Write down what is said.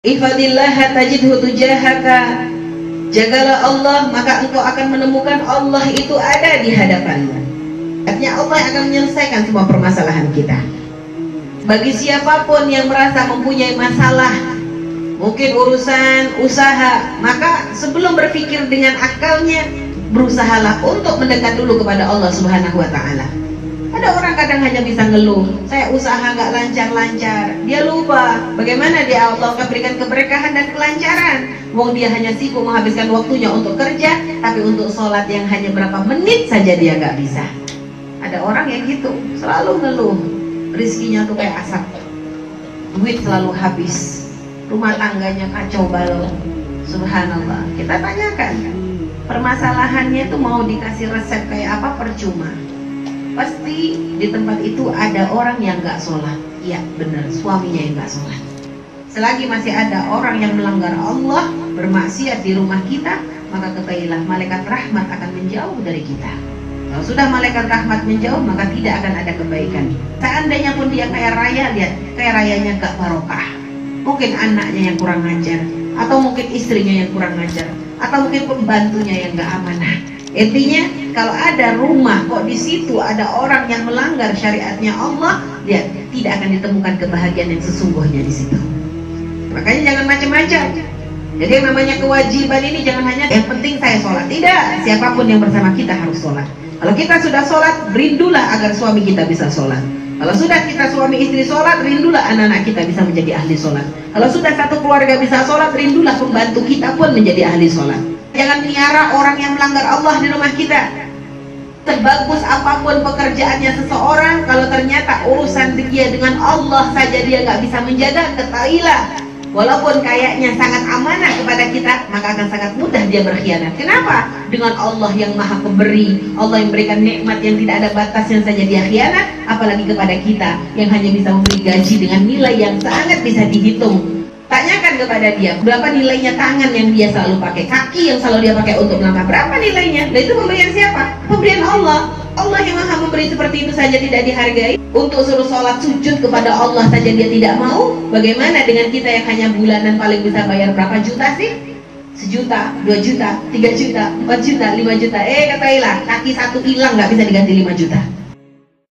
Ifadillah tajidhu tujahaka. Jagalah Allah maka engkau akan menemukan Allah itu ada di hadapanmu. Artinya Allah akan menyelesaikan semua permasalahan kita. Bagi siapa pun yang merasa mempunyai masalah Mungkin urusan usaha Maka sebelum berpikir dengan akalnya Berusahalah untuk mendekat dulu kepada Allah subhanahu wa ta'ala ada orang kadang hanya bisa ngeluh, saya usaha nggak lancar-lancar. Dia lupa bagaimana dia Allah akan keberkahan dan kelancaran. Wong dia hanya sibuk menghabiskan waktunya untuk kerja, tapi untuk sholat yang hanya berapa menit saja dia nggak bisa. Ada orang yang gitu, selalu ngeluh. Rizkinya tuh kayak asap. Duit selalu habis. Rumah tangganya kacau balau. Subhanallah. Kita tanyakan. Permasalahannya itu mau dikasih resep kayak apa percuma pasti di tempat itu ada orang yang nggak sholat. Ya benar. Suaminya yang nggak sholat. Selagi masih ada orang yang melanggar Allah bermaksiat di rumah kita maka ketahuilah malaikat rahmat akan menjauh dari kita. Kalau sudah malaikat rahmat menjauh maka tidak akan ada kebaikan. Seandainya pun dia kaya raya lihat kaya rayanya gak barokah. Mungkin anaknya yang kurang ngajar atau mungkin istrinya yang kurang ngajar atau mungkin pembantunya yang gak amanah Intinya kalau ada rumah kok di situ ada orang yang melanggar syariatnya Allah, lihat tidak akan ditemukan kebahagiaan yang sesungguhnya di situ. Makanya jangan macam-macam. Jadi yang namanya kewajiban ini jangan hanya yang penting saya sholat. Tidak, siapa pun yang bersama kita harus sholat. Kalau kita sudah sholat, rindulah agar suami kita bisa sholat. Kalau sudah kita suami istri sholat, rindulah anak-anak kita bisa menjadi ahli sholat. Kalau sudah satu keluarga bisa sholat, rindulah pembantu kita pun menjadi ahli sholat. Jangan miara orang yang melanggar Allah di rumah kita. Sebagus apa pun pekerjaannya seseorang, kalau ternyata urusan dia dengan Allah saja dia nggak bisa menjaga, ketahuilah Walaupun kayaknya sangat amanah kepada kita, maka akan sangat mudah dia berkhianat. Kenapa? Dengan Allah yang maha pemberi, Allah yang berikan nikmat yang tidak ada batasnya saja dia khianat, apalagi kepada kita yang hanya bisa memberi gaji dengan nilai yang sangat bisa dihitung Tanyakan kepada dia, berapa nilainya tangan yang dia selalu pakai, kaki yang selalu dia pakai untuk melangkah, berapa nilainya? Dan itu pemberian siapa? Pemberian Allah. Allah yang maha memberi seperti itu saja tidak dihargai. Untuk suruh sholat sujud kepada Allah saja dia tidak mau. Bagaimana dengan kita yang hanya bulanan paling bisa bayar berapa juta sih? Sejuta, dua juta, tiga juta, empat juta, lima juta. Eh katailah, kaki satu hilang nggak bisa diganti lima juta.